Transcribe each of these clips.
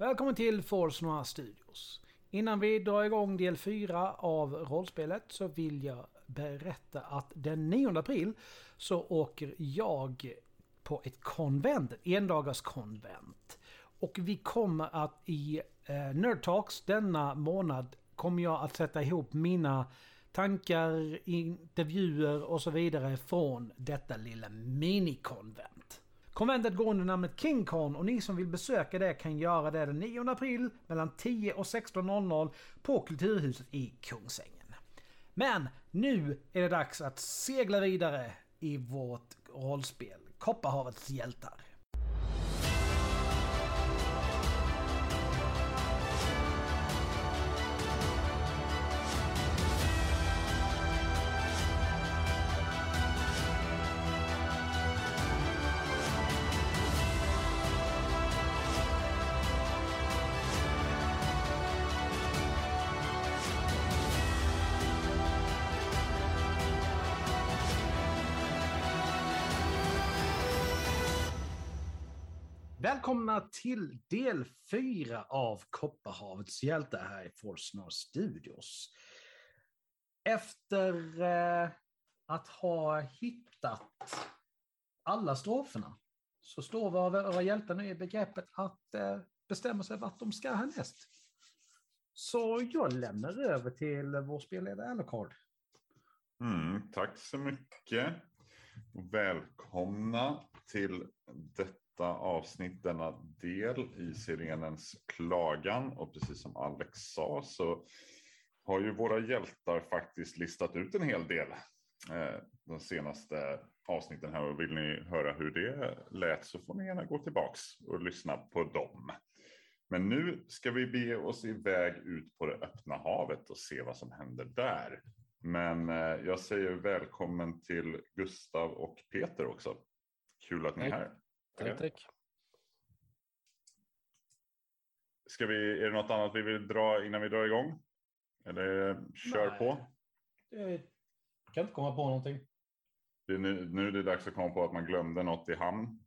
Välkommen till Force Noir Studios. Innan vi drar igång del 4 av rollspelet så vill jag berätta att den 9 april så åker jag på ett konvent, ett endagars konvent. Och vi kommer att i eh, Nerd Talks denna månad kommer jag att sätta ihop mina tankar, intervjuer och så vidare från detta lilla minikonvent. Konventet går under namnet KingCon och ni som vill besöka det kan göra det den 9 april mellan 10 och 16.00 på Kulturhuset i Kungsängen. Men nu är det dags att segla vidare i vårt rollspel Kopparhavets hjältar. Välkomna till del fyra av Kopparhavets hjältar här i Forsnor Studios. Efter eh, att ha hittat alla stroferna så står våra hjältar nu i begreppet att eh, bestämma sig vart de ska härnäst. Så jag lämnar över till vår spelledare Alucard. Mm, tack så mycket. Välkomna till detta avsnitt, denna del i Sirenens klagan. Och precis som Alex sa så har ju våra hjältar faktiskt listat ut en hel del eh, de senaste avsnitten här. Och vill ni höra hur det lät så får ni gärna gå tillbaks och lyssna på dem. Men nu ska vi bege oss iväg ut på det öppna havet och se vad som händer där. Men eh, jag säger välkommen till Gustav och Peter också. Kul att ni är här. Tack, tack. Ska vi, är det något annat vi vill dra innan vi drar igång? Eller kör Nej. på? Jag kan inte komma på någonting. Det är nu, nu är det dags att komma på att man glömde något i hamn.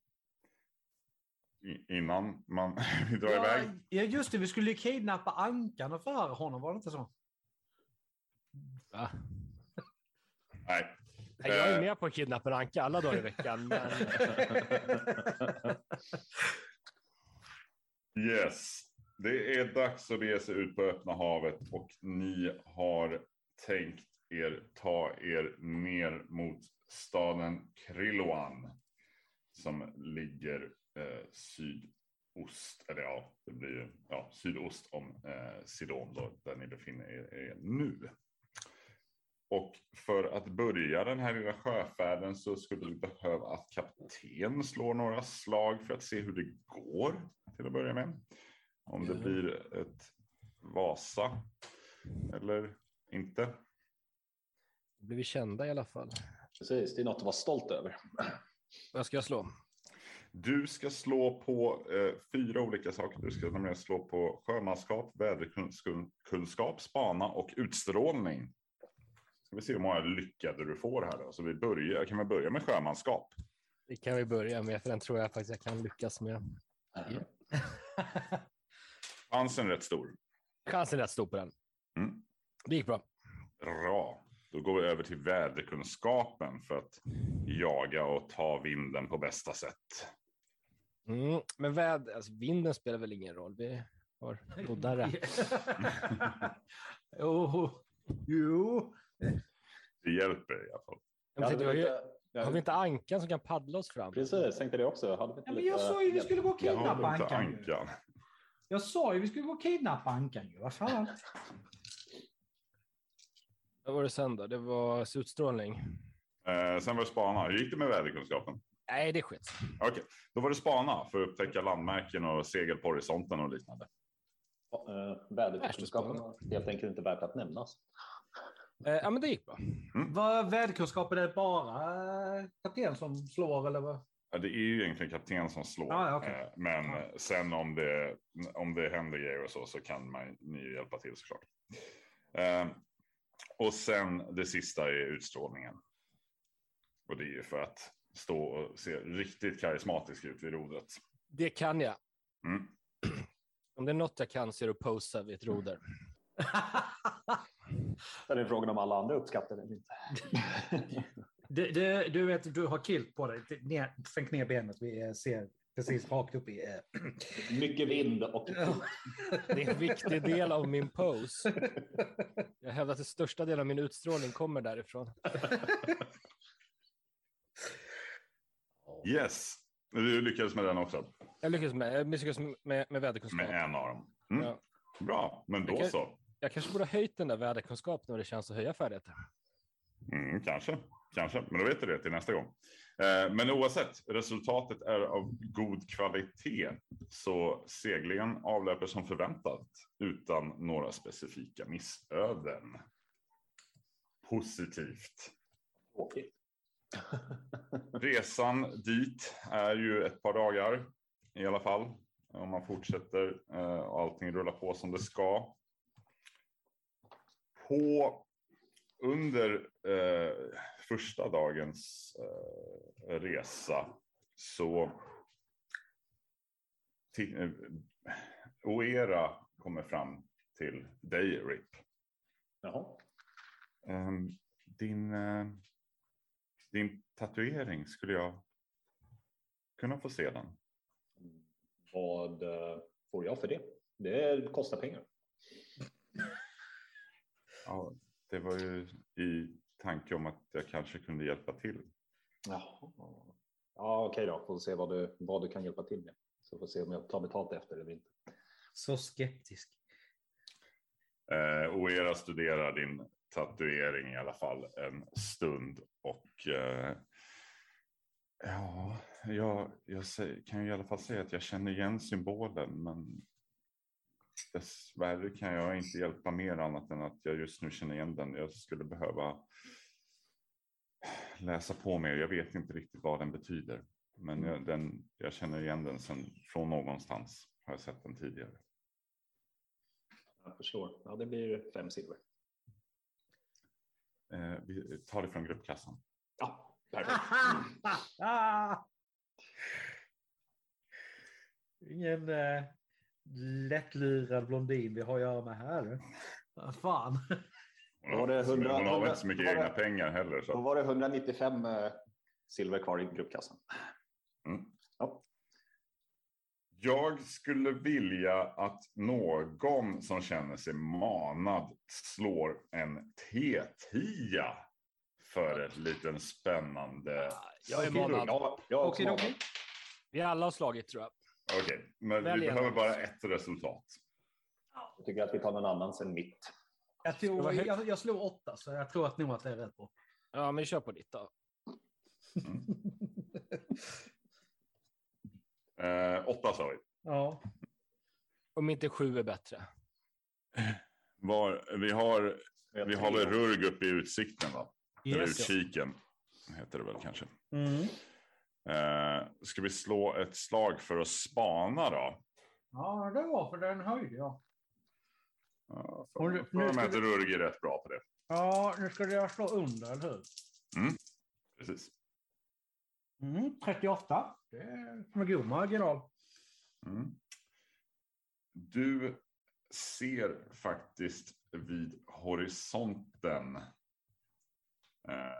I, innan man vi drar Ja, iväg. ja, just det. Vi skulle ju kidnappa Ankan och förhöra honom, var det inte så? Va? Nej. Nej, Jag är Eh, med på kidnappa anka alla dagar i veckan. Men... Yes, det är dags att sig ut på öppna havet och ni har tänkt er ta er ner mot staden Krilloan som ligger eh, sydost, eller ja, det blir ja, sydost om eh, Sidon då, där ni befinner er, er nu. Och för att börja den här lilla sjöfärden så skulle vi behöva att kapten slår några slag för att se hur det går till att börja med. Om det blir ett Vasa eller inte. Då blir vi kända i alla fall. Precis, det är något att vara stolt över. Vad ska jag slå? Du ska slå på eh, fyra olika saker. Du ska nämligen slå på sjömanskap, väderkunskap, spana och utstrålning. Ska vi se hur många lyckade du får här då. Så vi börjar, kan vi börja med sjömanskap? Det kan vi börja med, för den tror jag faktiskt jag kan lyckas med. Chansen är rätt stor. Chansen är rätt stor på den. Mm. Det gick bra. Bra. Då går vi över till väderkunskapen för att jaga och ta vinden på bästa sätt. Mm. Men väd... alltså, vinden spelar väl ingen roll. Vi har roddare. jo, jo. Det hjälper i alla fall. Jag har, ju, jag, har vi inte ankan som kan paddla oss fram? Precis, tänkte det också. Hade vi inte Ja, men lite jag sa ju vi skulle gå och Jag kidnappa Ankan. ju. ankan. Jag sa ju vi skulle gå och kidnappa Ankan. Vad fan? Vad var det sen då? Det var utstrålning. Eh, sen var det spana. Hur gick det med väderkunskapen? Nej, det är skit. Okej, då var det spana för att upptäcka landmärken och segel på horisonten och liknande. Uh, Väderkunskapen var helt enkelt inte värt att nämnas. Eh, ja, men det gick bra. Vad väderkunskapen är det bara eh, kapten som slår eller vad? Ja, det är ju egentligen kapten som slår. Ah, okej. Eh, Men sen om det, om det händer grejer och så, så kan man, ni ju hjälpa till såklart. Eh, Och sen det sista är utstrålningen. Och det är ju för att stå och se riktigt karismatisk ut vid rodret. Det kan jag. Mm. Om det är något jag kan så är det att posa vid ett roder. Sen är frågan om alla andra uppskattar det eller inte. Du, du, du vet, du har kilt på dig. Ner, sänk ner benet. Vi eh, ser precis rakt upp i... eh, Mycket vind och Det är en viktig del av min pose. Jag hävdar att den största delen av min utstrålning kommer därifrån. Yes, du lyckades med den också. Jag lyckades med, jag misslyckades med, med väderkunskap. Med en av dem. Mm. Ja. Bra, men då Okej. så. Jag kanske borde ha höjt den där väderkunskapen när det känns att höja färdigheter. Mm, kanske, kanske, men då vet du det till nästa gång. Eh, men oavsett, resultatet är av god kvalitet så seglingen avlöper som förväntat utan några specifika missöden. Positivt. tråkigt. Resan dit är ju ett par dagar i alla fall. Om man fortsätter eh, och allting rullar på som det ska. På under eh, första dagens eh, resa så eh, Oera kommer fram till dig, Rip. Jaha. Ehm, din, eh, din tatuering, skulle jag kunna få se den? Vad eh, får jag för det? Det kostar pengar. Ja, det var ju i tanke om att jag kanske kunde hjälpa till. Jaha. Ja, okej då. Får se vad du, vad du kan hjälpa till med. Så får se om jag tar betalt efter eller inte. Så skeptisk. Eh, Oera studerar din tatuering i alla fall en stund och eh, ja, jag, jag kan ju i alla fall säga att jag känner igen symbolen men dessvärre kan jag inte hjälpa mer annat än att jag just nu känner igen den. Jag skulle behöva läsa på mer. Jag vet inte riktigt vad den betyder, men jag, den, jag känner igen den sen från någonstans. Har jag sett den tidigare. Jag förstår. Ja, det blir fem silver. Eh, vi tar det från gruppkassan. Ja, perfekt. Ingen eh, lättlurad blondin vi har att göra med här. Fan. Då var det Hon 100 hon har väl inte så mycket då var det- egna pengar heller. Då Så. var det 195 eh, silver kvar i gruppkassan. Mm. Ja. Jag skulle vilja att någon som känner sig manad slår en T10 för ett liten spännande... Jag är manad. Ja, jag är också Okej, manad. okej. Vi alla har slagit tror jag. Okej, men Välj vi behöver bara ett resultat. Jag tycker att vi tar någon annan sen mitt. Jag, tror, jag, jag slog åtta, så jag tror att nog att det är rätt bra. Ja, men kör på ditt då. Eh, åtta sa vi. ja. Om inte sju är bättre. Var, vi har, vi har väl rurg uppe i utsikten va? Eller Yes. utkiken. Heter det väl kanske. Mm. Eh, ska vi slå ett slag för att spana då? Ja, det var för den höjde jag. Ja, nu- för, nu att Rurg är rätt bra på det. Ja, nu skulle jag slå under, eller hur? Precis. Mm, 38. Det är med god marginal. Mm. Du ser faktiskt vid horisonten eh,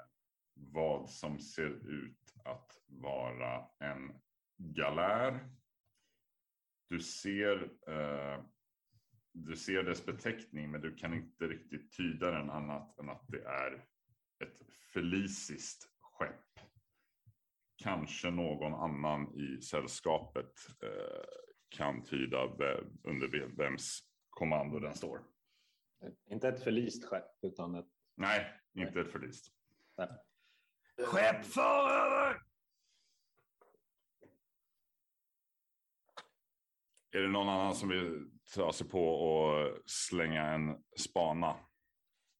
vad som ser ut att vara en galär. Du ser, eh, du ser dess beteckning men du kan inte riktigt tyda den annat än att det är ett feliciskt skepp. Kanske någon annan i sällskapet eh, kan tyda under ve- vems kommando den står. Inte ett förlist skepp, utan ett... Nej, inte ett förlist. Skeppförare! Är det någon annan som vill ta sig på och slänga en spana?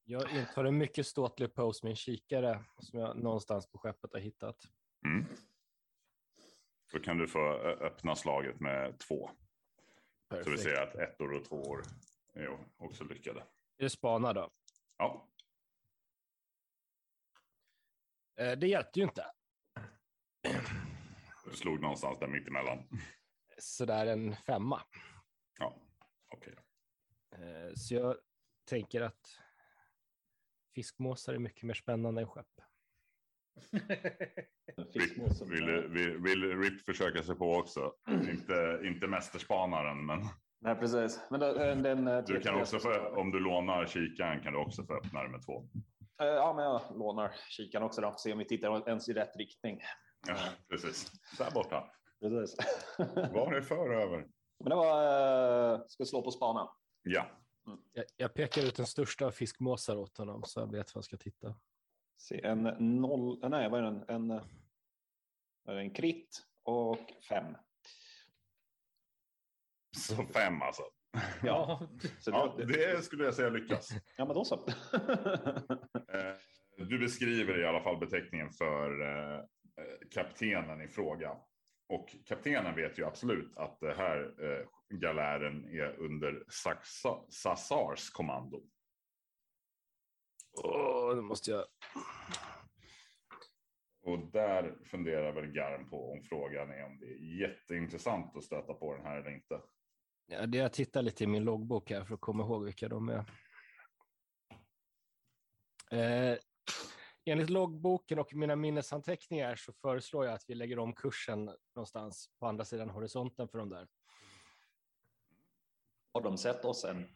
Jag intar en mycket ståtlig pose med en kikare som jag någonstans på skeppet har hittat. Mm. Då kan du få öppna slaget med två. Så vi Perfekt. ser att ettor och tvåor är också lyckade. Är det spana då? Ja, Eh, Det hjälpte ju inte. du slog någonstans där mittemellan. Sådär en femma. Ja, Okej. Eh, Så jag tänker att fiskmåsar är mycket mer spännande än skepp. Fiskmåsen. vill, vill, vill Rick försöka sig på också? inte, inte mästerspanaren, men Nej, precis. Men den, den, eh, du kan T3 också få, om du lånar kikaren kan du också få öppna det med två. Eh, Ja, men jag lånar kikaren också då. Se om vi tittar ens i rätt riktning. Ja, precis. Där borta. Precis. Vad har det för över? Men det var... eh, Ska slå på spana. Ja, Jag, jag pekar ut den största fiskmåsar åt honom så han vet var han ska titta. Se, en noll... Nej, vad är den? En, eh, vad är det? en krit och fem. så fem alltså. Ja, Så Ja, det, det skulle jag säga lyckas. ja, men då så. Eh, Du beskriver i alla fall beteckningen för eh, eh, kaptenen i fråga. Och kaptenen vet ju absolut att det här eh, galären är under Saxa- Sassars kommando. Åh, nu måste jag... Och där funderar väl Garm på om frågan är om det är jätteintressant att stöta på den här eller inte. Ja, det jag tittar lite i min loggbok här för att komma ihåg vilka de är. Eh, enligt loggboken och mina minnesanteckningar så föreslår jag att vi lägger om kursen någonstans på andra sidan horisonten för de där. Har de sett oss än?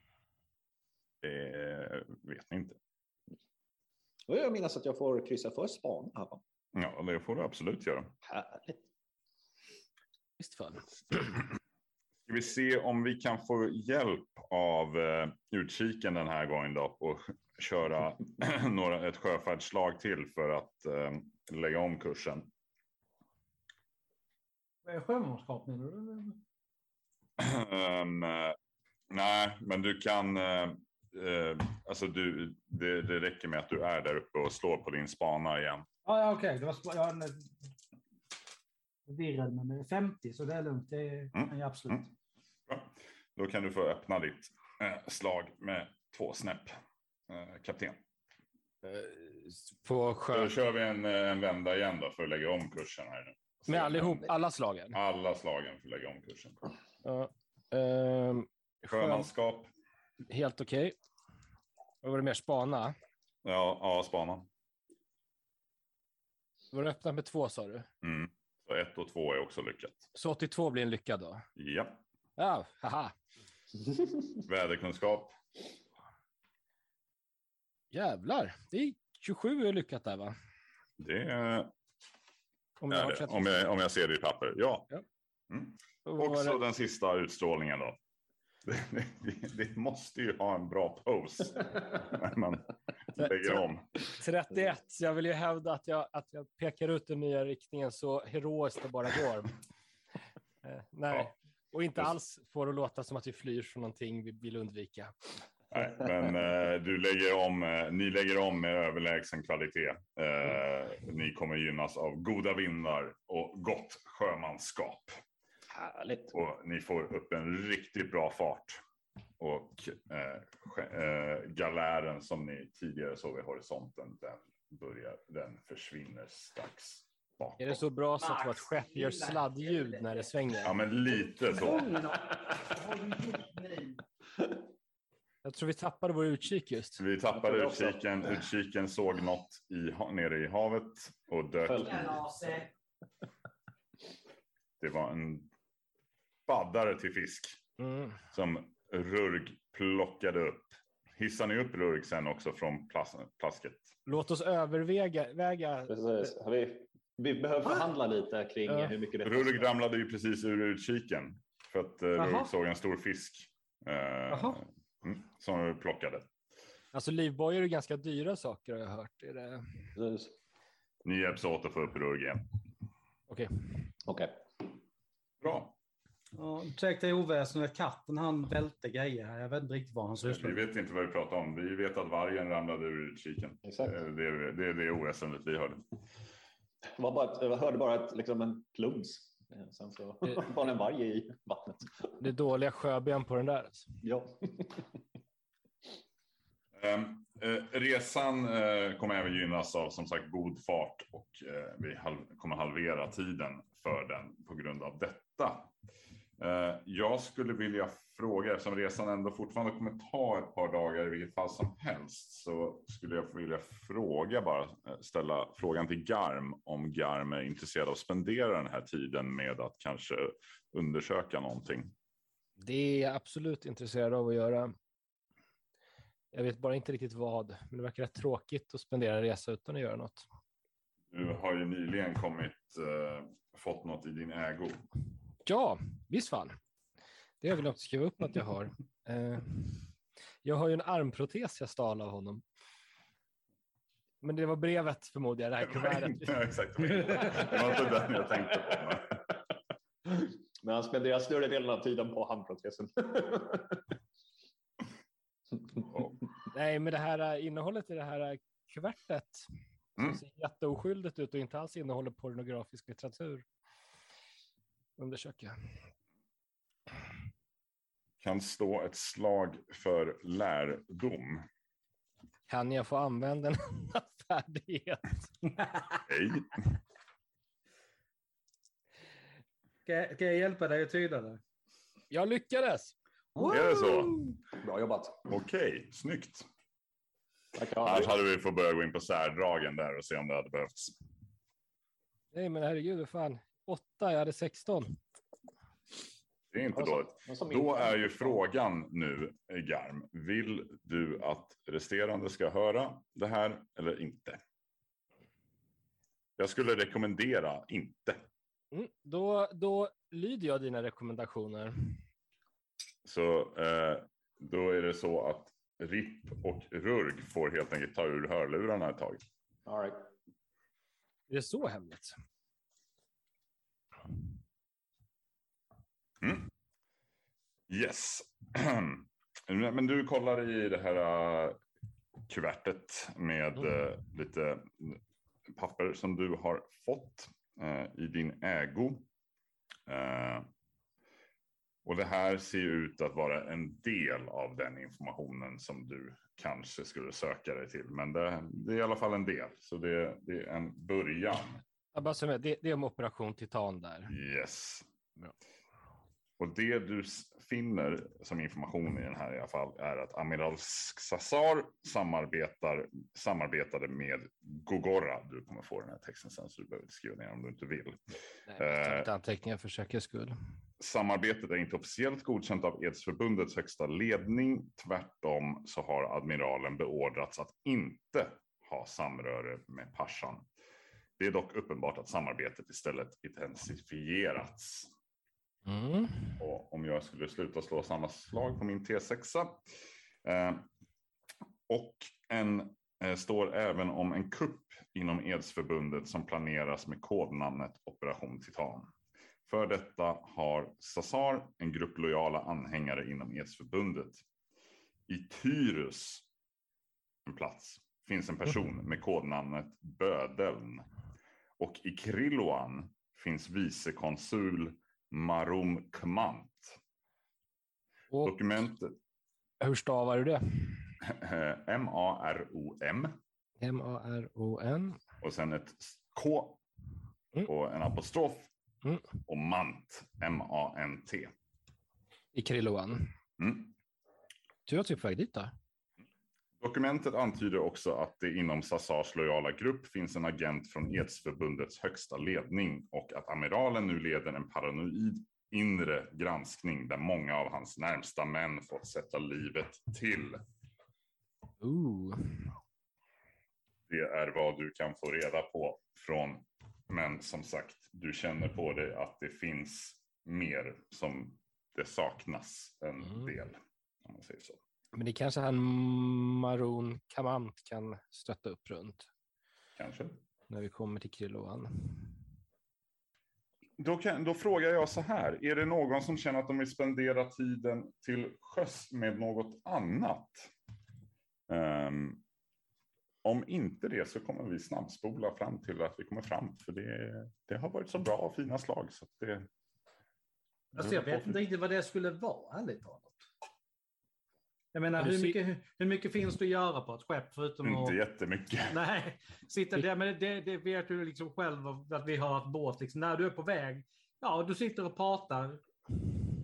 Det vet ni inte. Jag minns att jag får kryssa för span. här, va? Ja, det får du absolut göra. Härligt. Visst fan. Ska vi se om vi kan få hjälp av eh, utkiken den här gången då och köra några, ett sjöfärdslag till för att eh, lägga om kursen. Är sjömanskap menar du? Eh, nej, men du kan. eh, alltså du, det, det räcker med att du är där uppe och slår på din spana igen. Ja, ja okej. Det var jag är förvirrad, men det är 50 så det är lugnt. Det kan jag absolut. Mm. Då kan du få öppna ditt eh, slag med två snäpp, kapten. Eh, På Då sjö... kör vi en, eh, en vända igen då för att lägga om kursen här nu. Med allihop, alla slagen. Alla slagen för att lägga om kursen. Ja. Sjö... Sjömanskap. Helt okej. Vad var det mer? Spana? Ja, ja spana. Var det öppnat med två sa du? Mm. Så ett och två är också lyckat. Så 82 blir en lyckad då? Ja. Ja, haha. Väderkunskap. Jävlar. Det är 27 är lyckat där va? Det är Om jag det. Om jag, om jag ser det i papper. Ja. Ja. Mm. Också den sista utstrålningen då. Det, det måste ju ha en bra pose när man lägger om. 31. Så jag vill ju hävda att jag, att jag pekar ut den nya riktningen så heroiskt det bara går. Eh, nej, Ja. och inte alls får det låta som att vi flyr från någonting vi vill undvika. Nej, men eh, du lägger om, eh, ni lägger om med överlägsen kvalitet. Eh, ni kommer gynnas av goda vindar och gott sjömanskap. Härligt. Och ni får upp en riktigt bra fart. Och eh, eh, galären som ni tidigare såg vid horisonten, den, börjar, den försvinner strax bakåt. Är det så bra så att vårt skepp gör sladdljud när det svänger? Ja, men lite så. Jag tror vi tappade vår utkik just. Vi tappade utkiken. Utkiken såg något i, nere i havet och dök. Det var en baddare till fisk Mm. som Rurg plockade upp. Hissar ni upp Rurg sen också från plas plasket? Låt oss överväga väga. Precis. Har vi, vi behöver förhandla lite kring Ja. hur mycket det Rurg ramlade ju precis ur utkiken för att Jaha. Rurg såg en stor fisk eh. Mm, som vi plockade. Alltså livbojor är ganska dyra saker har jag hört. Är det... Precis. Ni hjälps åt att få upp Rurg igen. Okej. Okej. Bra. Ja, dig oväsendet, katten han välte grejer här. Jag vet inte riktigt vad han Vi sysslar med. vet inte vad vi pratar om. Vi vet att vargen ramlade ur utkiken. Exakt. Eh, Det är det, är det oväsendet vi hörde. Det var bara ett, jag hörde bara ett, liksom en plums. Eh, Sen så var det en varg i vattnet. Det är dåliga sjöben på den där. Alltså. Ja. Ehm, eh, resan eh, kommer även gynnas av som sagt god fart och eh, vi halv, kommer halvera tiden för den på grund av detta. Eh, Jag skulle vilja fråga, eftersom resan ändå fortfarande kommer ta ett par dagar i vilket fall som helst, så skulle jag vilja fråga bara, eh, ställa frågan till Garm om Garm är intresserad av att spendera den här tiden med att kanske undersöka någonting. Det är jag absolut intresserad av att göra. Jag vet bara inte riktigt vad, men det verkar rätt tråkigt att spendera en resa utan att göra något. Du har ju nyligen kommit, eh, fått något i din ägo. Ja, visst fan. Det har jag glömt skriva upp att jag har. Eh, jag har ju en armprotes jag stal av honom. Men det var brevet förmodar jag, det här kuvertet. Ja, exakt. Det var inte den jag tänkte på. men- han spenderar större delen av tiden på handprotesen. Nej, men det här eh, innehållet i det här eh, kuvertet Mm. som ser jätteoskyldigt ut och inte alls innehåller pornografisk litteratur. Undersöka. Kan stå ett slag för lärdom. Kan jag få använda en färdighet? Hej. Ska jag, ska jag hjälpa dig att tyda det? Jag lyckades! Är det så? Bra jobbat. Okej, snyggt. Tackar. Annars hade vi fått börja gå in på särdragen där och se om det hade behövts. Nej, men herregud, fan. Åtta, jag hade 16. Det är inte Alltså, dåligt. som Då är ju frågan nu, Garm, vill du att resterande ska höra det här eller inte? Jag skulle rekommendera inte. Mm, då, då lyder jag dina rekommendationer. Så eh, då är det så att RIP och RURG får helt enkelt ta ur hörlurarna ett tag. All right. Är det så hemligt? Yes. Men du kollar i det här uh, kuvertet med uh, lite papper som du har fått i din ägo. Och det här ser ut att vara en del av den informationen som du kanske skulle söka dig till. Men det, det är i alla fall en del, så det, det är en början. Jag bara det, det är om Operation Titan där. Yes. Bra. Och det du finner som information i den här i alla fall är att amiral Xasar samarbetar, samarbetade med Gogora. Du kommer få den här texten sen så du behöver inte skriva ner om du inte vill. Nej, Eh. anteckningar för säkerhets skull. Samarbetet är inte officiellt godkänt av Edsförbundets högsta ledning. Tvärtom så har admiralen beordrats att inte ha samröre med Pashan. Det är dock uppenbart att samarbetet istället intensifierats. Mm. Och om jag skulle sluta slå samma slag på min T6. Eh, och en eh, står även om en kupp inom Edsförbundet som planeras med kodnamnet Operation Titan. För detta har Sassar en grupp lojala anhängare inom Edsförbundet. I Tyrus, en plats, finns en person med kodnamnet Bödeln. Och i Krilloan finns vicekonsul Marum Kmant. Och Dokumentet hur stavar du det? M-A-R-O-M M-A-R-O-N. och sen ett K Mm. och en apostrof Mm. och Mant, M-A-N-T. I Krilloan. Mm. Tur att vi är på väg dit då. Dokumentet antyder också att det inom Sassars lojala grupp finns en agent från Edsförbundets högsta ledning och att amiralen nu leder en paranoid inre granskning där många av hans närmsta män fått sätta livet till. Ooh. Det är vad du kan få reda på från, men som sagt, du känner på dig att det finns mer som det saknas en Mm. del. Om man säger så. Men det kanske han Maroon Kamant kan stötta upp runt Kanske. när vi kommer till Krilloan. Då, kan, då frågar jag så här, är det någon som känner att de vill spendera tiden till sjöss med något annat? Ehm, om inte det så kommer vi snabbspola fram till att vi kommer fram, för det, det har varit så bra och fina slag. Så att det, Alltså, jag vet inte riktigt vad det skulle vara, ärligt talat. Jag menar, hur mycket, hur, mycket finns det att göra på ett skepp förutom inte att... jättemycket. Nej, sitta där, men det, det vet du liksom själv att vi har ett båt. Liksom. När du är på väg, ja, du sitter och pratar.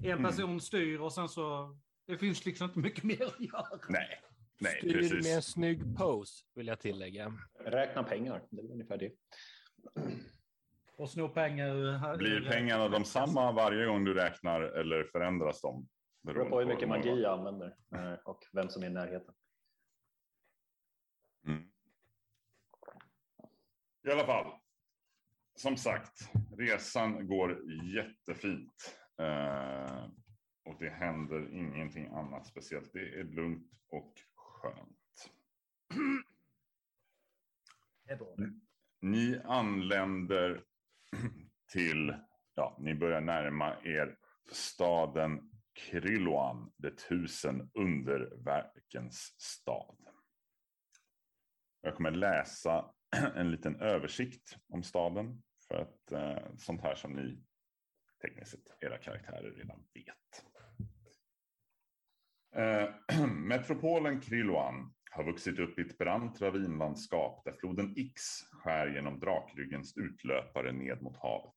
En person styr och sen så... Det finns liksom inte mycket mer att göra. Nej, nej Styr precis. med en snygg pose, vill jag tillägga. Räkna pengar, det är ungefär det. Och sno pengar. Blir pengarna de samma varje gång du räknar eller förändras de? Det beror på hur mycket magi jag använder eh, och vem som är i närheten. Mm. I alla fall. Som sagt, resan går jättefint. Eh, och det händer ingenting annat speciellt. Det är lugnt och skönt. Ni anländer till, ja, ni börjar närma er staden Kryloan, det tusen underverkens stad. Jag kommer läsa en liten översikt om staden för att eh, sånt här som ni tekniskt sett, era karaktärer redan vet. Eh, metropolen Kryloan har vuxit upp i ett brant ravinlandskap där floden Ix skär genom drakryggens utlöpare ned mot havet.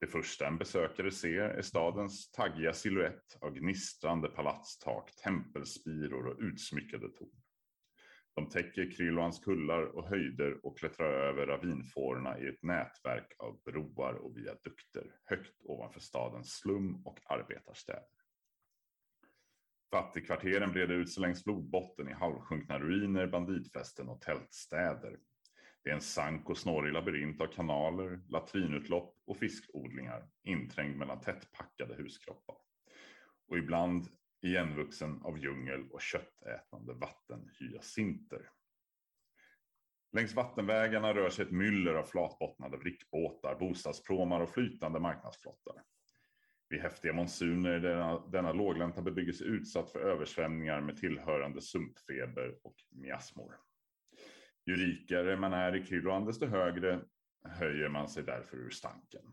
Det första en besökare ser är stadens taggiga silhuett av gnistrande palatstak, tempelspiror och utsmyckade torn. De täcker Kryloans kullar och höjder och klättrar över ravinfårorna i ett nätverk av broar och viadukter högt ovanför stadens slum och arbetarstäder. Fattigkvarteren breder ut sig längs flodbotten i halvsjunkna ruiner, banditfästen och tältstäder. Det är en sank och snårig labyrint av kanaler, latrinutlopp och fiskodlingar inträngd mellan tättpackade huskroppar. Och ibland igenvuxen av djungel och köttätande vattenhyacinter. Längs vattenvägarna rör sig ett myller av flatbottnade vrickbåtar, bostadspråmar och flytande marknadsflottar. Vid häftiga monsuner är denna, denna låglänta bebyggelse utsatt för översvämningar med tillhörande sumpfeber och miasmor. Ju rikare man är i Krylloan, desto högre höjer man sig därför ur stanken.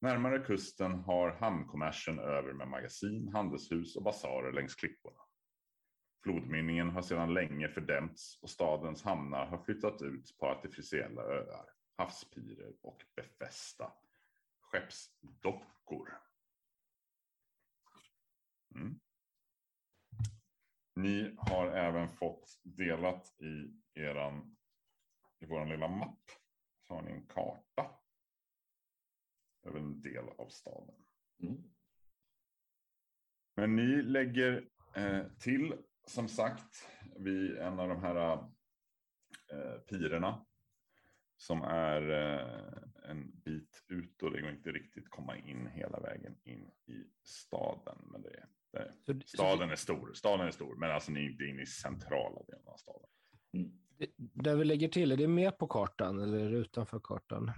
Närmare kusten har hamnkommersen över med magasin, handelshus och basarer längs klipporna. Flodmynningen har sedan länge fördämts och stadens hamnar har flyttat ut på artificiella öar, havspirer och befästa skeppsdockor. Mm. Ni har även fått delat i eran i vår lilla mapp. Så har ni en karta. Över en del av staden. Mm. Men ni lägger eh, till som sagt vid en av de här eh, pirerna. Som är eh, en bit ut och det går inte riktigt komma in hela vägen in i staden. Men det, det, Så staden är stor, staden är stor, men alltså ni är inte inne i centrala delen av staden. Mm. det, där vi lägger till, är det med på kartan eller utanför kartan?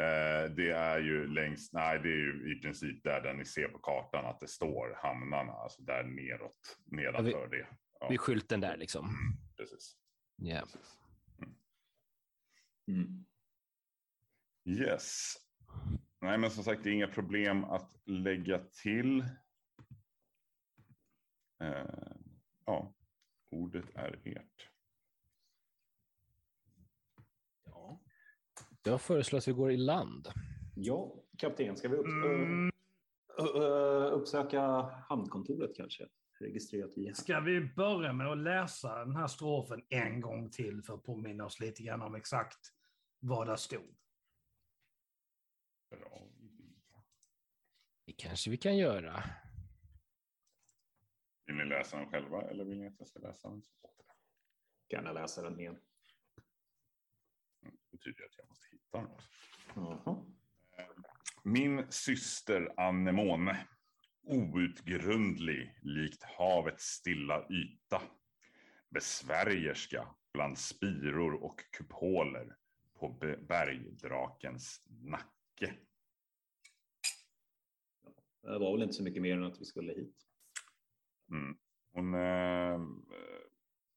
Eh, det är ju längst, nej det är ju i princip där, där ni ser på kartan att det står hamnarna, alltså där neråt, nedanför det. Ja, Vid skylten där liksom. precis. Ja. precis. Mm. Yes. Nej, men som sagt, det är inga problem att lägga till. Eh, ja, ordet är ert. Ja. Jag föreslår att vi går i land. Ja, kapten, ska vi upp, Mm. uppsöka hamnkontoret kanske? Registrerat i Ska vi börja med att läsa den här strofen en gång till för att påminna oss lite grann om exakt vad där stod? Bra. Det kanske vi kan göra. Ni läsa den själva eller vill ni att jag ska läsa den? Jag läsa den igen? Det betyder att jag måste hitta den. Jaha. Min syster Anemone, outgrundlig likt havets stilla yta, besvärjerska bland spiror och kupoler på be- bergdrakens nacke. Det var väl inte så mycket mer än att vi skulle hit. Mm. Hon, eh,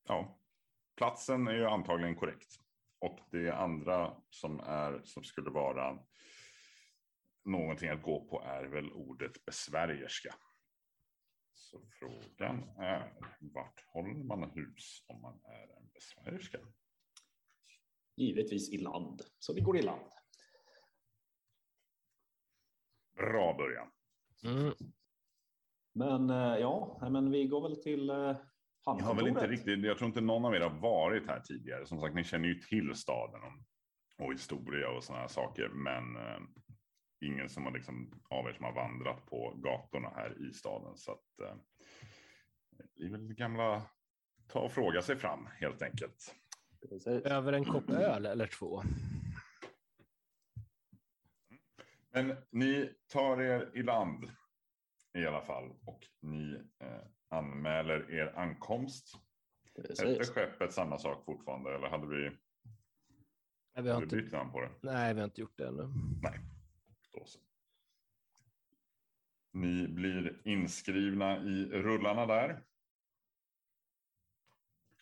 ja, platsen är ju antagligen korrekt. Och det andra som, är, som skulle vara någonting att gå på är väl ordet besvärjerska. Så frågan är, vart håller man hus om man är en besvärjerska? Givetvis i land. Så vi går i land. Bra början. Mm. Men eh, ja, men vi går väl till eh, Jag har väl inte riktigt, jag tror inte någon av er har varit här tidigare. Som sagt, ni känner ju till staden och, historia och sådana här saker. Men eh, ingen som har liksom, av er som har vandrat på gatorna här i staden. Så att eh, det är väl gamla ta och fråga sig fram helt enkelt. Över en kopp öl eller två. Men ni tar er i land i alla fall och ni eh, anmäler er ankomst. Hette Precis. skeppet samma sak fortfarande eller hade vi, Nej, vi har inte, bytt namn på det? nej, vi har inte gjort det ännu. Nej, då så. Ni blir inskrivna i rullarna där.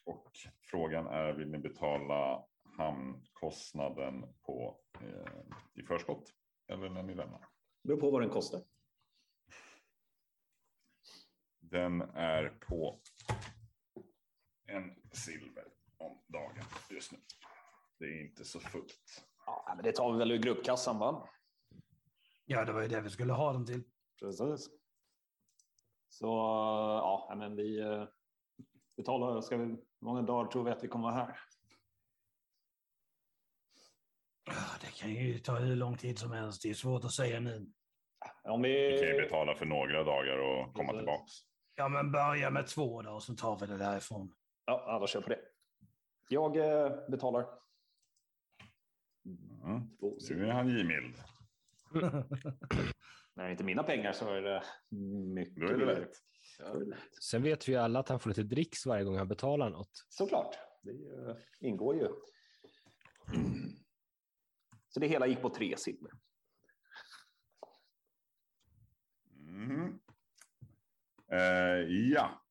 Och frågan är, vill ni betala hamnkostnaden på, eh, i förskott eller när ni lämnar? Det beror på vad den kostar. Den är på en silver om dagen just nu. Det är inte så fullt. Ja, men det tar vi väl ur gruppkassan, va? Ja, det var ju det vi skulle ha den till. Precis. Så ja, men vi eh, betalar. Ska vi, hur många dagar tror vi att vi kommer vara här? Det kan ju ta hur lång tid som helst. Det är svårt att säga nu. Om Vi kan ju vi... betala för några dagar och komma Precis. tillbaks. Ja, men börja med två då och så tar vi det därifrån. Ja, ja, då kör på det. Jag eh, betalar. Mm. Nu är han givmild. När det inte är mina pengar så är det mycket. Då är det lätt. Sen vet vi ju alla att han får lite dricks varje gång han betalar något. Såklart, det eh, ingår ju. Så det hela gick på tre silver. Mhm. Eh, ja.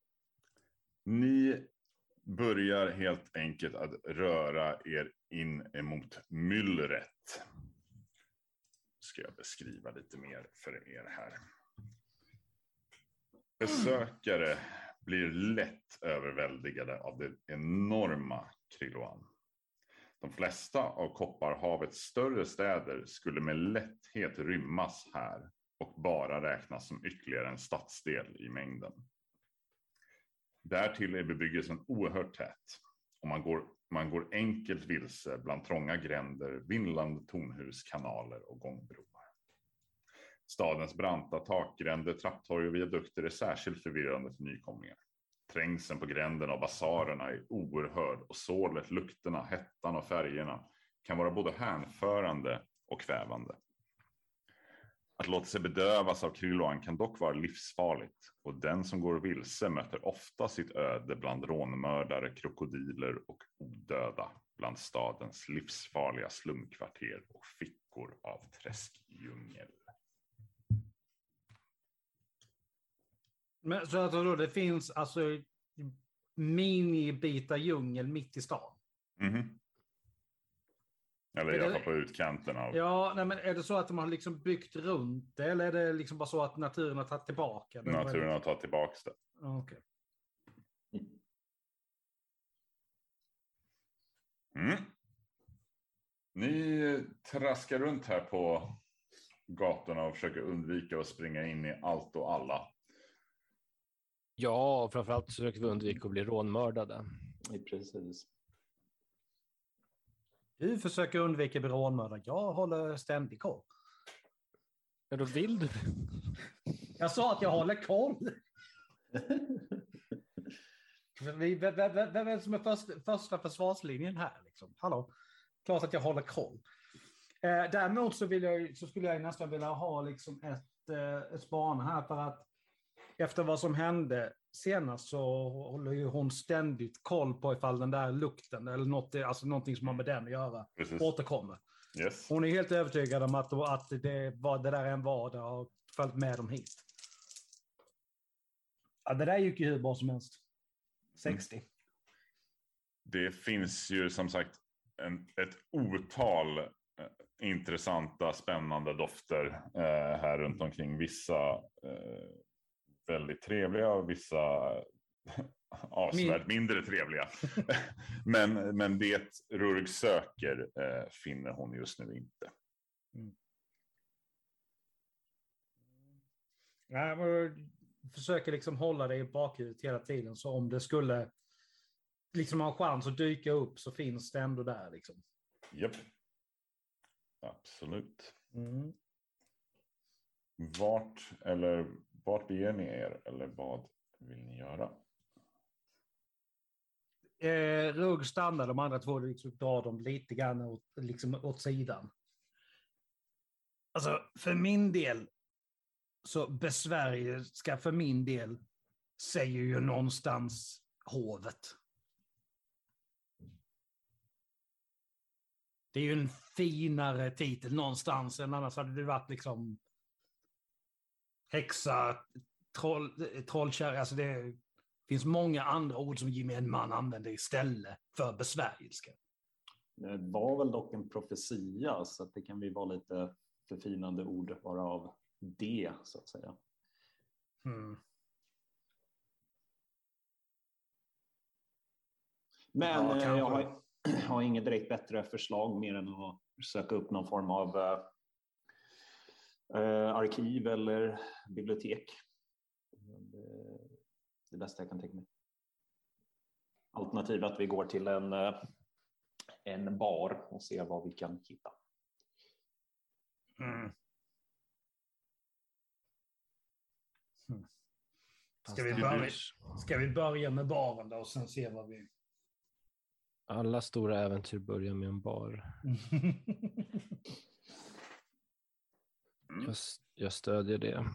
Ni börjar helt enkelt att röra er in emot myllret. Ska jag beskriva lite mer för er här. Besökare blir lätt överväldigade av det enorma Kriloan. De flesta av Kopparhavets större städer skulle med lätthet rymmas här och bara räknas som ytterligare en stadsdel i mängden. Därtill är bebyggelsen oerhört tät och man går, man går enkelt vilse bland trånga gränder, vindlande tornhus, kanaler och gångbroar. Stadens branta takgränder, trapptorg och viadukter är särskilt förvirrande för nykomlingar. Trängseln på gränderna och basarerna är oerhörd och sålet, lukterna, hettan och färgerna kan vara både hänförande och kvävande. Att låta sig bedövas av Krilloan kan dock vara livsfarligt och den som går vilse möter ofta sitt öde bland rånmördare, krokodiler och odöda bland stadens livsfarliga slumkvarter och fickor av träskdjungel. Men, så att då, det finns alltså minibitar djungel mitt i stan? Mhm. Eller i alla fall på utkanten av... Ja, nej, men är det så att de har liksom byggt runt det eller är det liksom bara så att naturen har tagit tillbaka det? Naturen har tagit tillbaka det. Okej. Mm. Ni traskar runt här på gatorna och försöker undvika att springa in i allt och alla. Ja, framförallt försöker vi undvika att bli rånmördade. Precis. Du försöker undvika bli rånmördad. Jag håller ständig koll. Ja, då vill du. Jag sa att jag håller koll. Vem vem- vem- vem är det som är först, första försvarslinjen här? Liksom? Hallå? Klart att jag håller koll. Eh, däremot så, vill jag, så skulle jag nästan vilja ha liksom ett, eh, ett span här för att efter vad som hände senast så håller ju hon ständigt koll på ifall den där lukten eller något, alltså någonting som har med den att göra Precis. återkommer. Yes. Hon är helt övertygad om att, att det, vad det där än var, det har följt med dem hit. Ja, det där gick ju hur bra som helst. 60. Det finns ju som sagt en, ett otal eh, intressanta, spännande dofter eh, här runt omkring. Vissa eh, väldigt trevliga och vissa avsevärt mindre trevliga. men, men det Rurg söker eh, finner hon just nu inte. Mm. Nej, men försöker liksom hålla det i bakhuvudet hela tiden. Så om det skulle liksom ha en chans att dyka upp så finns det ändå där. Liksom. Japp. Absolut. Mm. Vart eller vart beger ni er eller vad vill ni göra? Eh, Rugg stannar, de andra två liksom drar dem lite grann åt, liksom åt sidan. Alltså, för min del, så besvärjelska för min del säger ju någonstans hovet. Det är ju en finare titel någonstans än annars hade det varit liksom häxa, troll, trollkärring. Alltså det finns många andra ord som gemene man använder istället för besvärjelska. Det var väl dock en profetia så att det kan ju vara lite förfinande ord bara av det så att säga. Mm. Men Ja, eh, jag har, har inget direkt bättre förslag mer än att söka upp någon form av eh, arkiv eller bibliotek. Det, det bästa jag kan tänka mig. Alternativt att vi går till en, eh, en bar och ser vad vi kan hitta. Mm. Mm. Ska vi, börja, ska vi börja med baren då och sen se vad vi... Alla stora äventyr börjar med en bar. Jag, s- jag stödjer det.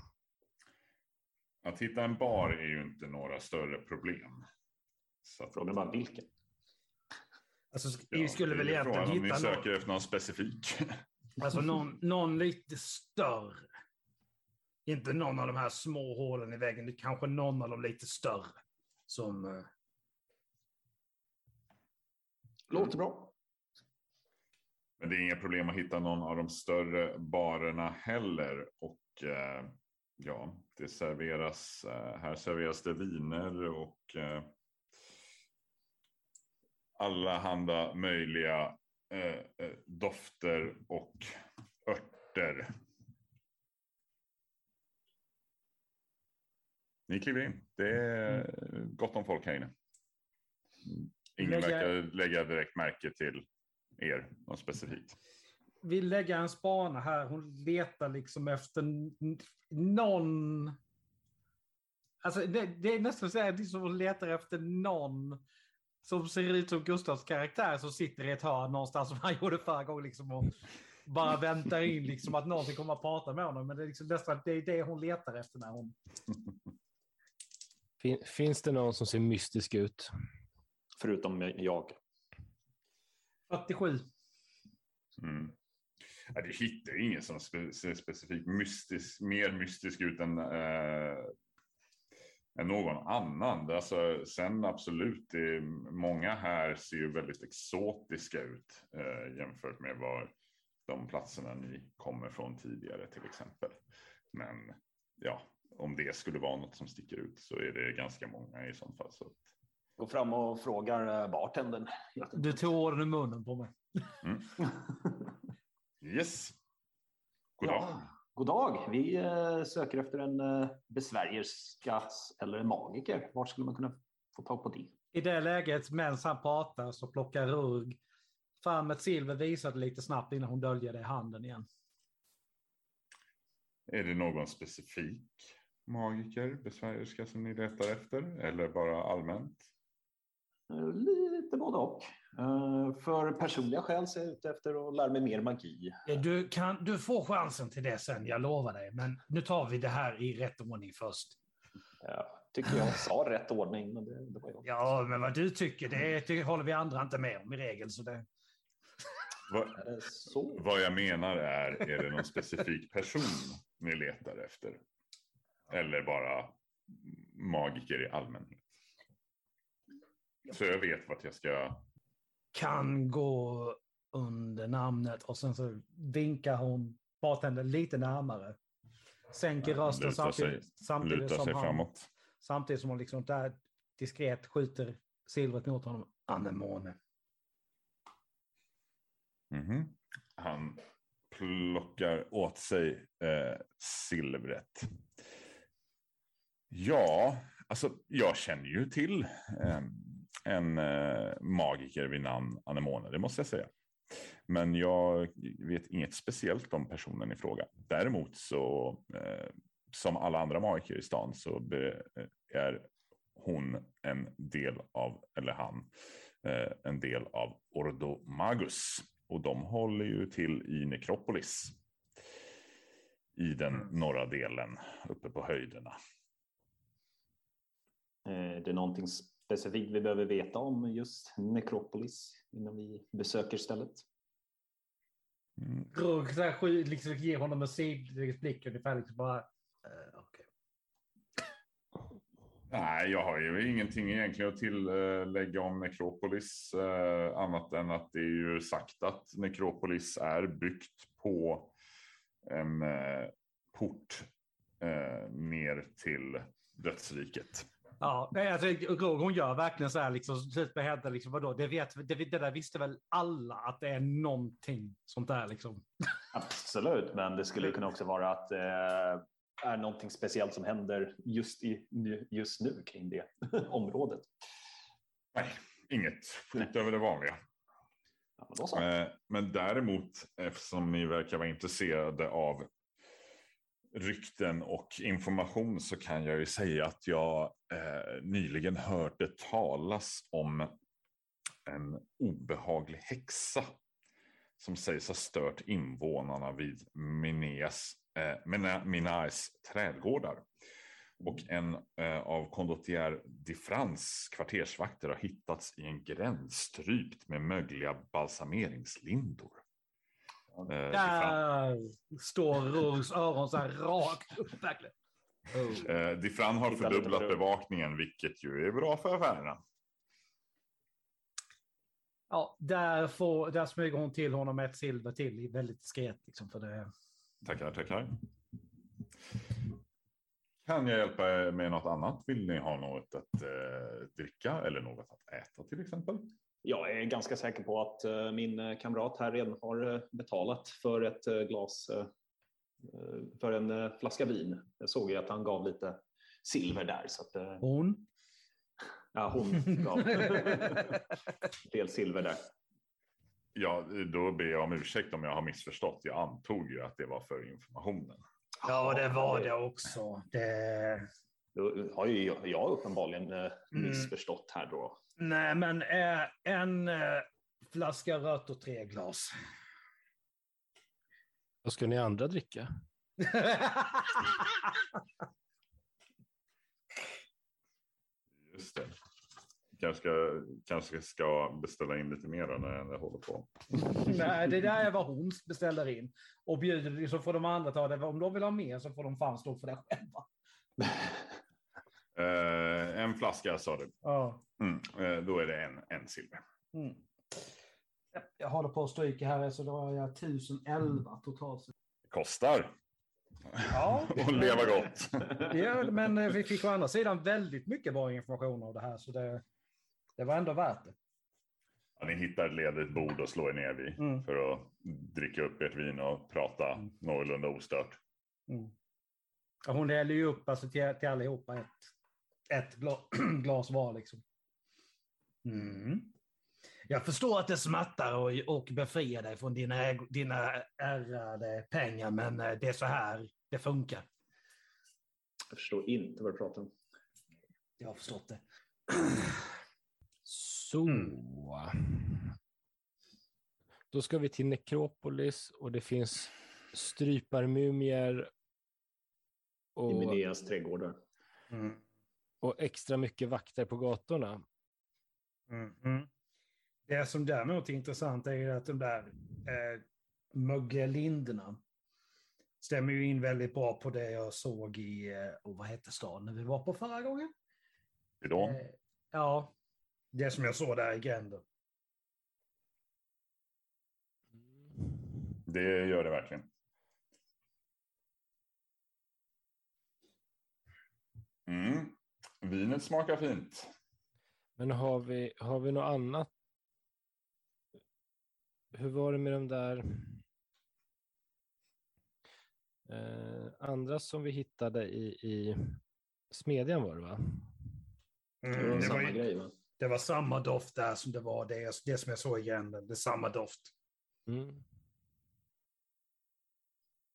Att hitta en bar är ju inte några större problem. Så att, Frågan är bara vilken. alltså, ja, vi skulle väl egentligen frågan om ni hitta söker någon, efter någon specifik. alltså, någon, någon lite större. Inte någon av de här små hålen i väggen, det är kanske någon av de lite större. Som... eh, Låter bra. Men det är inga problem att hitta någon av de större barerna heller. Och eh, ja, det serveras, eh, här serveras det viner och eh, alla handa möjliga eh, eh, dofter och örter. Ni kliver in. Det är gott om folk här inne. Ingen verkar lägga direkt märke till er, något specifikt. vill lägga en spana här. Hon letar liksom efter någon... Alltså det, det är nästan så som hon letar efter någon som ser ut som Gustavs karaktär som sitter i ett hörn någonstans som han gjorde förra gången. Liksom, och bara väntar in liksom, att någon ska komma och prata med honom. Men det är, liksom nästan, det är det hon letar efter när hon... Fin, finns det någon som ser mystisk ut? Förutom jag. 47. Mm. Ja, du hittar ingen som spe, ser specifikt mystisk, mer mystisk ut än, eh, än någon annan. Alltså, sen absolut, det många här ser ju väldigt exotiska ut eh, jämfört med var de platserna ni kommer från tidigare till exempel. Men ja, om det skulle vara något som sticker ut så är det ganska många i sånt fall. Så. Går fram och frågar eh, bartendern. Du tog orden i munnen på mig. Mm. Yes. God dag. Ja, god dag. Vi eh, söker efter en eh, besvärjerska eller en magiker. Var skulle man kunna få tag på det? I det läget, medan han pratar, så plockar Rurg fram ett silver, visar det lite snabbt innan hon döljer det i handen igen. Är det någon specifik magiker, besvärjerska som ni letar efter? Eller bara allmänt? Eh, Lite både och. Eh, För personliga skäl så är jag ute efter att lära mig mer magi. Du, kan, du får chansen till det sen, jag lovar dig. Men nu tar vi det här i rätt ordning först. Jag tycker jag sa rätt ordning, men det, det var jag. Ja, men vad du tycker, det, det håller vi andra inte med om i regel. Så det, Vad, Är det så? vad jag menar är, är det någon specifik person ni letar efter? Eller bara magiker i allmänhet? Så jag vet vart jag ska... kan gå under namnet och sen så vinkar hon bartendern lite närmare. Sänker Ja, rösten lutar sig- samtidigt, samtidigt som han, framåt. samtidigt som hon liksom där diskret skjuter silvret mot honom. Anemone. Mhm. Han plockar åt sig eh, silvret. Ja, alltså jag känner ju till eh, en eh, magiker vid namn Anemone, det måste jag säga. Men jag vet inget speciellt om personen i fråga. Däremot så, eh, som alla andra magiker i stan, så be, är hon en del av, eller han, eh, en del av Ordo Magus. Och de håller ju till i Nekropolis. I den norra delen, uppe på höjderna. Är det någonting specifikt vi behöver veta om just Nekropolis innan vi besöker stället? Mm. Så här, liksom, ger honom en sidblick ungefär. Liksom bara, eh, okej. Nej, jag har ju ingenting egentligen att tillägga om Nekropolis. Eh, annat än att det är ju sagt att Nekropolis är byggt på en eh, port eh, ner till dödsriket. Ja, nej, alltså, hon gör verkligen så här, liksom, typ med liksom, vadå, det, vet, det, det där visste väl alla att det är någonting sånt där liksom. Absolut, men det skulle kunna också vara att eh, är någonting speciellt som händer just, i, just nu kring det området. Nej, inget utöver det vanliga. Ja, men, då så. Eh, men däremot, eftersom ni verkar vara intresserade av rykten och information så kan jag ju säga att jag eh, nyligen hörde talas om en obehaglig häxa som sägs ha stört invånarna vid Mineas, eh, Mina- trädgårdar. Och en eh, av Condottier de France kvartersvakter har hittats i en gränd strypt med mögliga balsameringslindor. Eh, Där står Rogs öron så här rakt upp verkligen. Oh. Eh, Diffran har fördubblat bevakningen, vilket ju är bra för affärerna. Ja, där, får, där smyger hon till honom ett silver till, väldigt diskret. Liksom, för det. Tackar, tackar. Kan jag hjälpa er med något annat? Vill ni ha något att eh, dricka eller något att äta till exempel? Jag är ganska säker på att eh, min eh, kamrat här redan har eh, betalat för ett glas, för en flaska vin. Jag såg ju att han gav lite silver där. Så att, Hon. ja, hon gav del silver där. Ja, då ber jag om ursäkt om jag har missförstått. Jag antog ju att det var för informationen. Ja, det var det också. Det... Då har ju jag, uppenbarligen Mm. missförstått här då. Nej, men eh, en eh, flaska rött och tre glas. Vad ska ni andra dricka? Just det. Kanske ska, kanske ska beställa in lite mer då när jag håller på. Nej, det där är vad hon beställer in. Och bjuder, så får de andra ta det. Om de vill ha mer så får de fan stå för det själva. Eh, en flaska sa du. Ja. Mm, eh, då är det en, en silver. Mm. Jag håller på att stryka här, så då har jag 1011 totalt. Kostar. Ja. Och leva gott. Ja, men eh, vi fick å andra sidan väldigt mycket bra information av det här, så det, det var ändå värt det. Ja, ni hittar ett ledigt bord och slår er ner vid Mm. för att dricka upp ert vin och prata Mm. någorlunda ostört. Mm. Hon häller ju upp alltså, till, till allihopa ett, ett gla, glas var. Liksom. Mm. Jag förstår att det smärtar och, och befriar dig från dina, dina ärrade pengar, men eh, det är så här det funkar. Jag förstår inte vad du pratar om. Jag har förstått det. Så. Då ska vi till Nekropolis och det finns stryparmumier I och, Mineas trädgårdar. Mm. Och extra mycket vakter på gatorna. Mm. Mm. Det som däremot är intressant är att de där eh, mögelinderna stämmer ju in väldigt bra på det jag såg i, eh, och vad hette staden när vi var på förra gången? Bidon. Eh, ja, det som jag såg där i gränden. Det gör det verkligen. Mm. Vinet smakar fint. Men har vi, har vi något annat? Hur var det med de där eh, andra som vi hittade i, i Smedjan var det va? Det var Mm, det, samma var, ju- grej. Va? det var samma doft där som det var det, det som jag såg i gränden. Det är samma doft. Mm.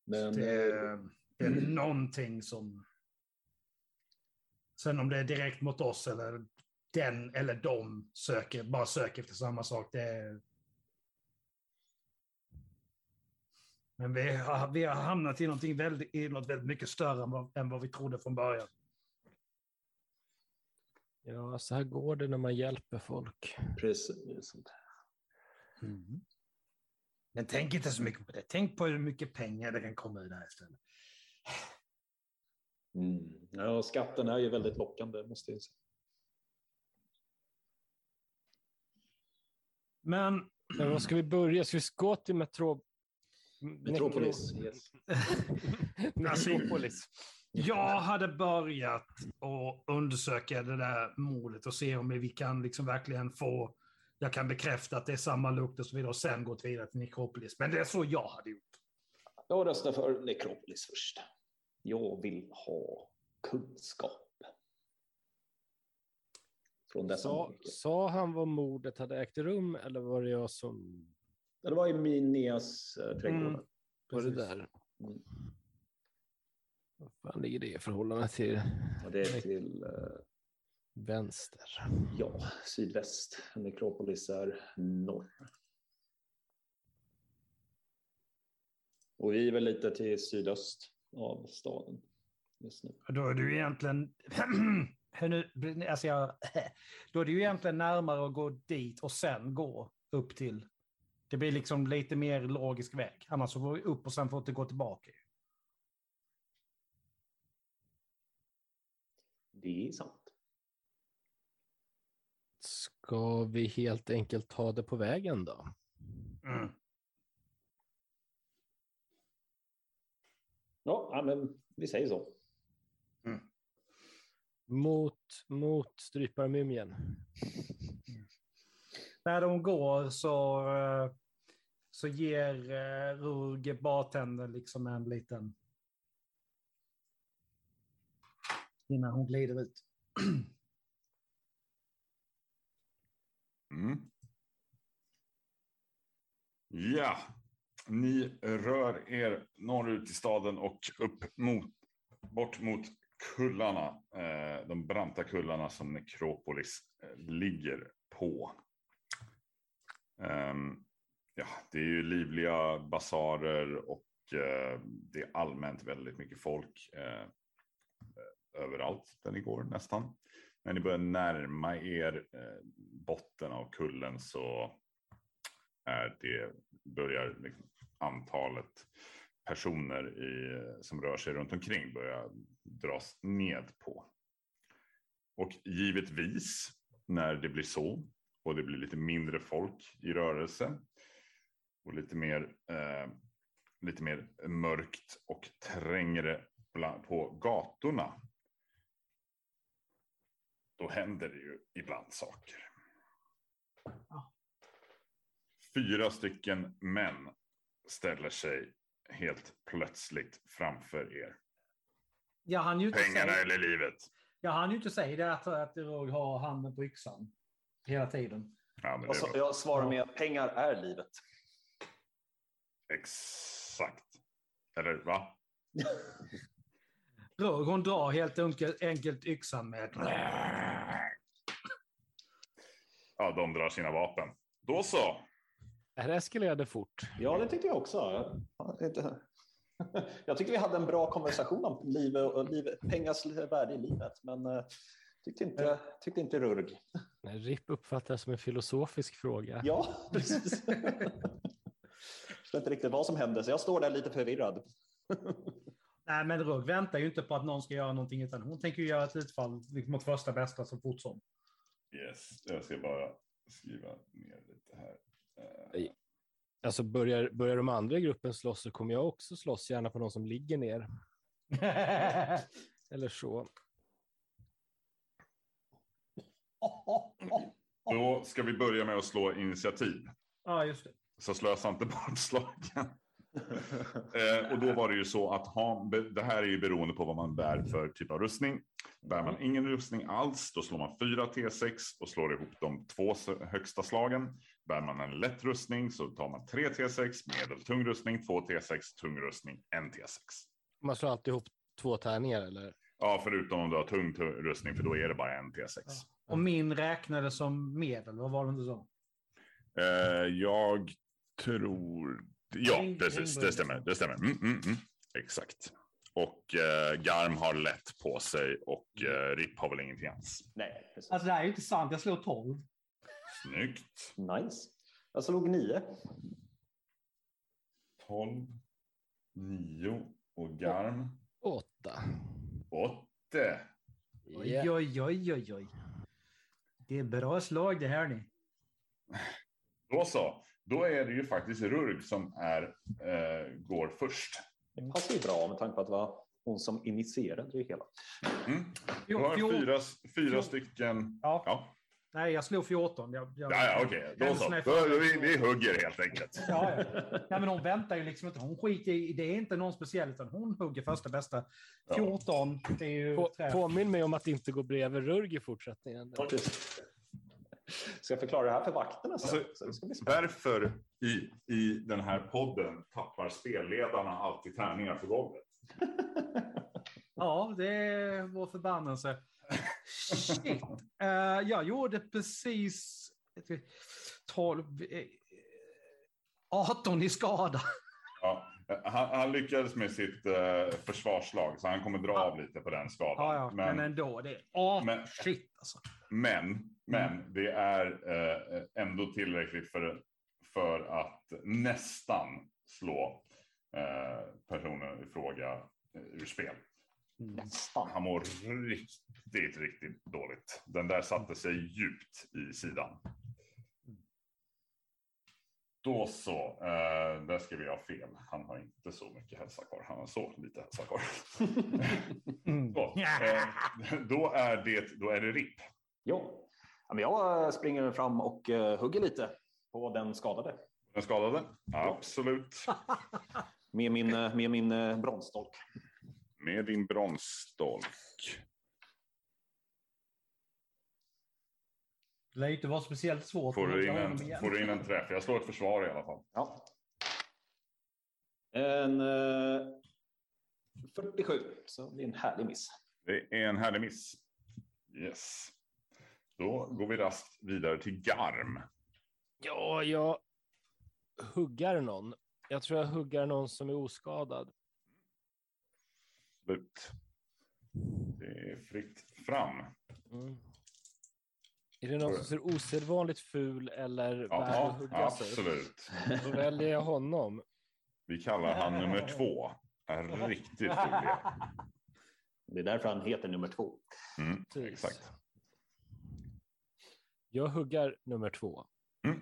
Men, Det, eh, det är någonting som... Sen om det är direkt mot oss eller den eller de söker, bara söker efter samma sak. Det är... Men vi har, vi har hamnat i, någonting väldigt, i något väldigt mycket större än vad, än vad vi trodde från början. Ja, så här går det när man hjälper folk. precis. Men tänk inte så mycket på det. Tänk på hur mycket pengar det kan komma ur det här istället. Mm. Ja, skatten är ju väldigt lockande, måste jag säga. Men Men vad ska vi börja? Ska vi gå till Metro... Metropolis. Yes. Metropolis. Jag hade börjat att undersöka det där mordet och se om vi kan liksom verkligen få, jag kan bekräfta att det är samma lukt och så vidare och sen gå vidare till Nekropolis. Men det är så jag hade gjort. Jag röstar för Necropolis först. Jag vill ha kunskap. Från dessa Sa, sa han vad mordet hade ägt rum eller var det jag som... Ja, Det var i Minias eh, trädgård. Mm. Var det där? Mm. Vad fan ligger det i förhållande till Och det är till eh, vänster? ja, sydväst. Necropolis är norr. Och vi är väl lite till sydöst av staden just nu. Då är du egentligen, nu, alltså jag, då är det ju egentligen närmare att gå dit och sen gå upp till, det blir liksom lite mer logisk väg. Annars så går vi upp och sen får det gå tillbaka. Det är sant. Ska vi helt enkelt ta det på vägen då? Mm. Ja, men vi säger så. Mot, mot stryparmumien. När de går så, eh, så ger eh, Rurge bartendern liksom en liten... Innan hon glider ut. Mm. Ja, ni rör er norrut i staden och upp mot, bort mot kullarna, eh, de branta kullarna som Nekropolis eh, ligger på. Ehm, ja, det är ju livliga basarer och eh, det är allmänt väldigt mycket folk eh, överallt där ni går nästan. När ni börjar närma er eh, botten av kullen så är det, börjar liksom antalet personer i, som rör sig runt omkring börja dras ned på. Och givetvis när det blir så och det blir lite mindre folk i rörelse och lite mer, eh, lite mer mörkt och trängre på gatorna då händer det ju ibland saker. Fyra stycken män ställer sig helt plötsligt framför er. Jag hann ju Pengarna säga, eller livet. jag hann ju inte säga det att, att Rurge har handen på yxan. Hela tiden. Ja, men Jag, var jag svarar med att pengar är livet. exakt. Eller va? Rurge hon drar helt enkelt, enkelt yxan med... Ja, de drar sina vapen. Då så. Det här eskalerade fort. Ja, det tyckte jag också. Jag tycker vi hade en bra konversation om liv och liv, pengars värde i livet, men eh, tyckte inte, tyckte inte Rurg. Nej, RIP uppfattas som en filosofisk fråga. Ja, precis. Jag förstår inte riktigt vad som hände, så jag står där lite förvirrad. Nej, men Rugg väntar ju inte på att någon ska göra någonting, utan hon tänker ju göra ett utfall mot första bästa så fort som. Yes, jag ska bara skriva ner lite här. Eh, Alltså börjar, börjar de andra i gruppen slåss så kommer jag också slåss, gärna på någon som ligger ner. Eller så. Då ska vi börja med att slå initiativ. ja, just det. Så slösa inte bort slagen. Eh, och då var det ju så att ha, det här är ju beroende på vad man bär för typ av rustning. Bär man ingen rustning alls, då slår man 4 T6 och slår ihop de två högsta slagen. Bär man en lätt rustning så tar man 3 T6, medeltung rustning, 2 T6, tung rustning, 1 T6. Man slår alltid ihop två tärningar eller? Ja, förutom om du har tung tu- rustning, för då är det bara en T6. Och min räknades som medel, vad var det inte så? Eh, jag tror... Ja, precis. Det stämmer. Det stämmer. Mm, mm, mm. Exakt. Och eh, Garm har lätt på sig och eh, Ripp har väl ingenting alls. Nej, precis. Alltså det här är ju inte sant, jag slog 12. Snyggt. Nice. Jag slog nio. 12, 9 och Garm Åtta. 8. Oj, oj, oj, oj, oj. Det är bra slag det här ni. Då så. Då är det ju faktiskt Rurg som är, eh, går först. Det passar ju bra med tanke på att det var hon som initierade det hela. Mm. Du har fyra, fyra stycken. Ja, Ja, nej jag slog 14. Jag, jag, ja, ja okej. Då så. Är Då, för- vi, vi hugger helt enkelt. Ja, ja. Nej, men hon väntar ju liksom inte. Hon skiter i, det är inte någon speciell, utan hon hugger första bästa. Ja. 14, det är ju På, påminn mig om att inte gå bredvid Rurg i fortsättningen. Ska jag förklara det här för vakterna sen? Alltså, Så. Varför i, i den här podden tappar spelledarna alltid tärningar på golvet? Ja, det är vår förbannelse. Shit. Eh, jag gjorde precis 12, eh, 18 i skada. Ja, han, han lyckades med sitt eh, försvarslag, så han kommer dra av lite på den skadan. Ja, ja, men, men, ändå. Det är, åh, men- shit alltså. men, men det är eh, ändå tillräckligt för, för att nästan slå eh, personen i fråga eh, ur spel. Nästan. Han mår riktigt, riktigt dåligt. Den där satte sig djupt i sidan. Då så, eh, där ska vi ha fel. Han har inte så mycket hälsa kvar. Han har så lite hälsa kvar. Mm. Så, eh, då, är det, då är det RIP. Jo. Ja, men jag springer fram och eh, hugger lite på den skadade. Den skadade? Absolut. Med min, eh, med min eh, bronsstolk. Med din bronsstolk. Det lär ju inte vara speciellt svårt. Får att du, in en, får du in en träff? Jag slår ett försvar i alla fall. Ja. En eh, 47, så det blir en härlig miss. Det är en härlig miss. Yes. Då går vi raskt vidare till Garm. Ja, jag huggar någon. Jag tror jag huggar någon som är oskadad. Absolut. Det är fritt fram. Mm. Är det någon som ser osedvanligt ful eller värd att Ja, absolut. Då väljer jag honom. Vi kallar han nummer två. Är riktigt ful. Det är därför han heter nummer två. Mm, exakt. Jag huggar nummer två. Mm.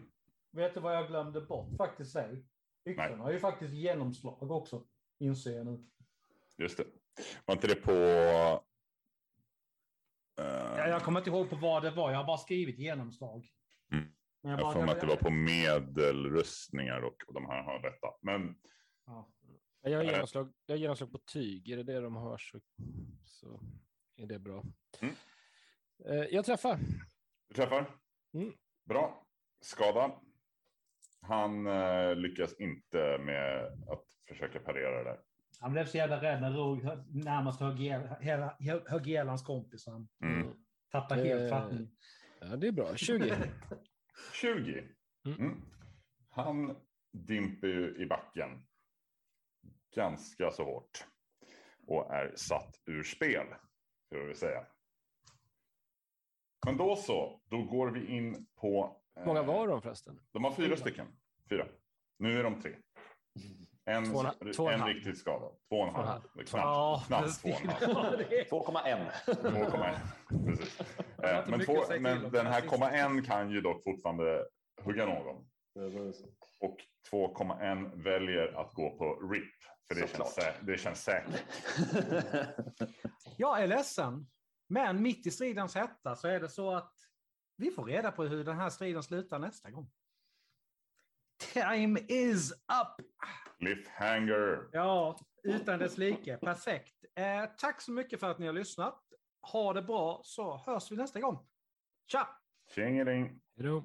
Vet du vad jag glömde bort faktiskt? Yxan har ju faktiskt genomslag också, inser jag nu. Just det. Var inte det på... Ja, jag kommer inte ihåg på vad det var, jag har bara skrivit genomslag. Mm. Men jag bara- får mig att det var på medelrustningar och, och de här har detta. Men Ja. Jag har genomslag, jag har genomslag på tyg. Är det det de har så, så är det bra. Mm. Eh, Jag träffar. du träffar? Mm. Bra. Skada. Han eh, lyckas inte med att försöka parera det där. Han blev så jävla rädd när Rog närmast högg ihjäl- högg ihjäl hans kompis. Han Mm. tappade helt Eh. fattning. Ja, det är bra. 20. 20. Mm. Mm. Han dimper ju i backen ganska så hårt och är satt ur spel, ska vi säga. Men då så, då går vi in på... Hur många eh, var de förresten? De har fyra stycken. Fyra. Nu är de tre. En, Två två och en en halv. riktigt skadad. Två och en Två och en halv. Knappt, Ja, knappt två och en halv. det- 2,1. 2,1. Precis. Eh, Men, två, men den här Precis. komma en kan ju dock fortfarande hugga någon. Och 2,1 väljer att gå på RIP. För det, känns, Såklart. sä- det känns säkert. Jag är ledsen, men mitt i stridens hetta så är det så att vi får reda på hur den här striden slutar nästa gång. time is up! Cliffhanger. Ja, utan dess like. Perfekt. Eh, tack så mycket för att ni har lyssnat. Ha det bra så hörs vi nästa gång. Tja! Tjingeling. Hej då.